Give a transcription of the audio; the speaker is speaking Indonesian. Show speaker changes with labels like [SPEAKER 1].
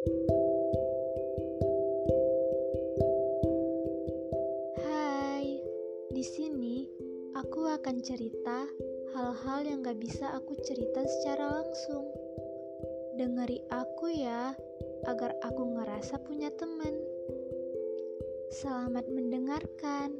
[SPEAKER 1] Hai, di sini aku akan cerita hal-hal yang gak bisa aku cerita secara langsung. Dengeri aku ya, agar aku ngerasa punya teman. Selamat mendengarkan.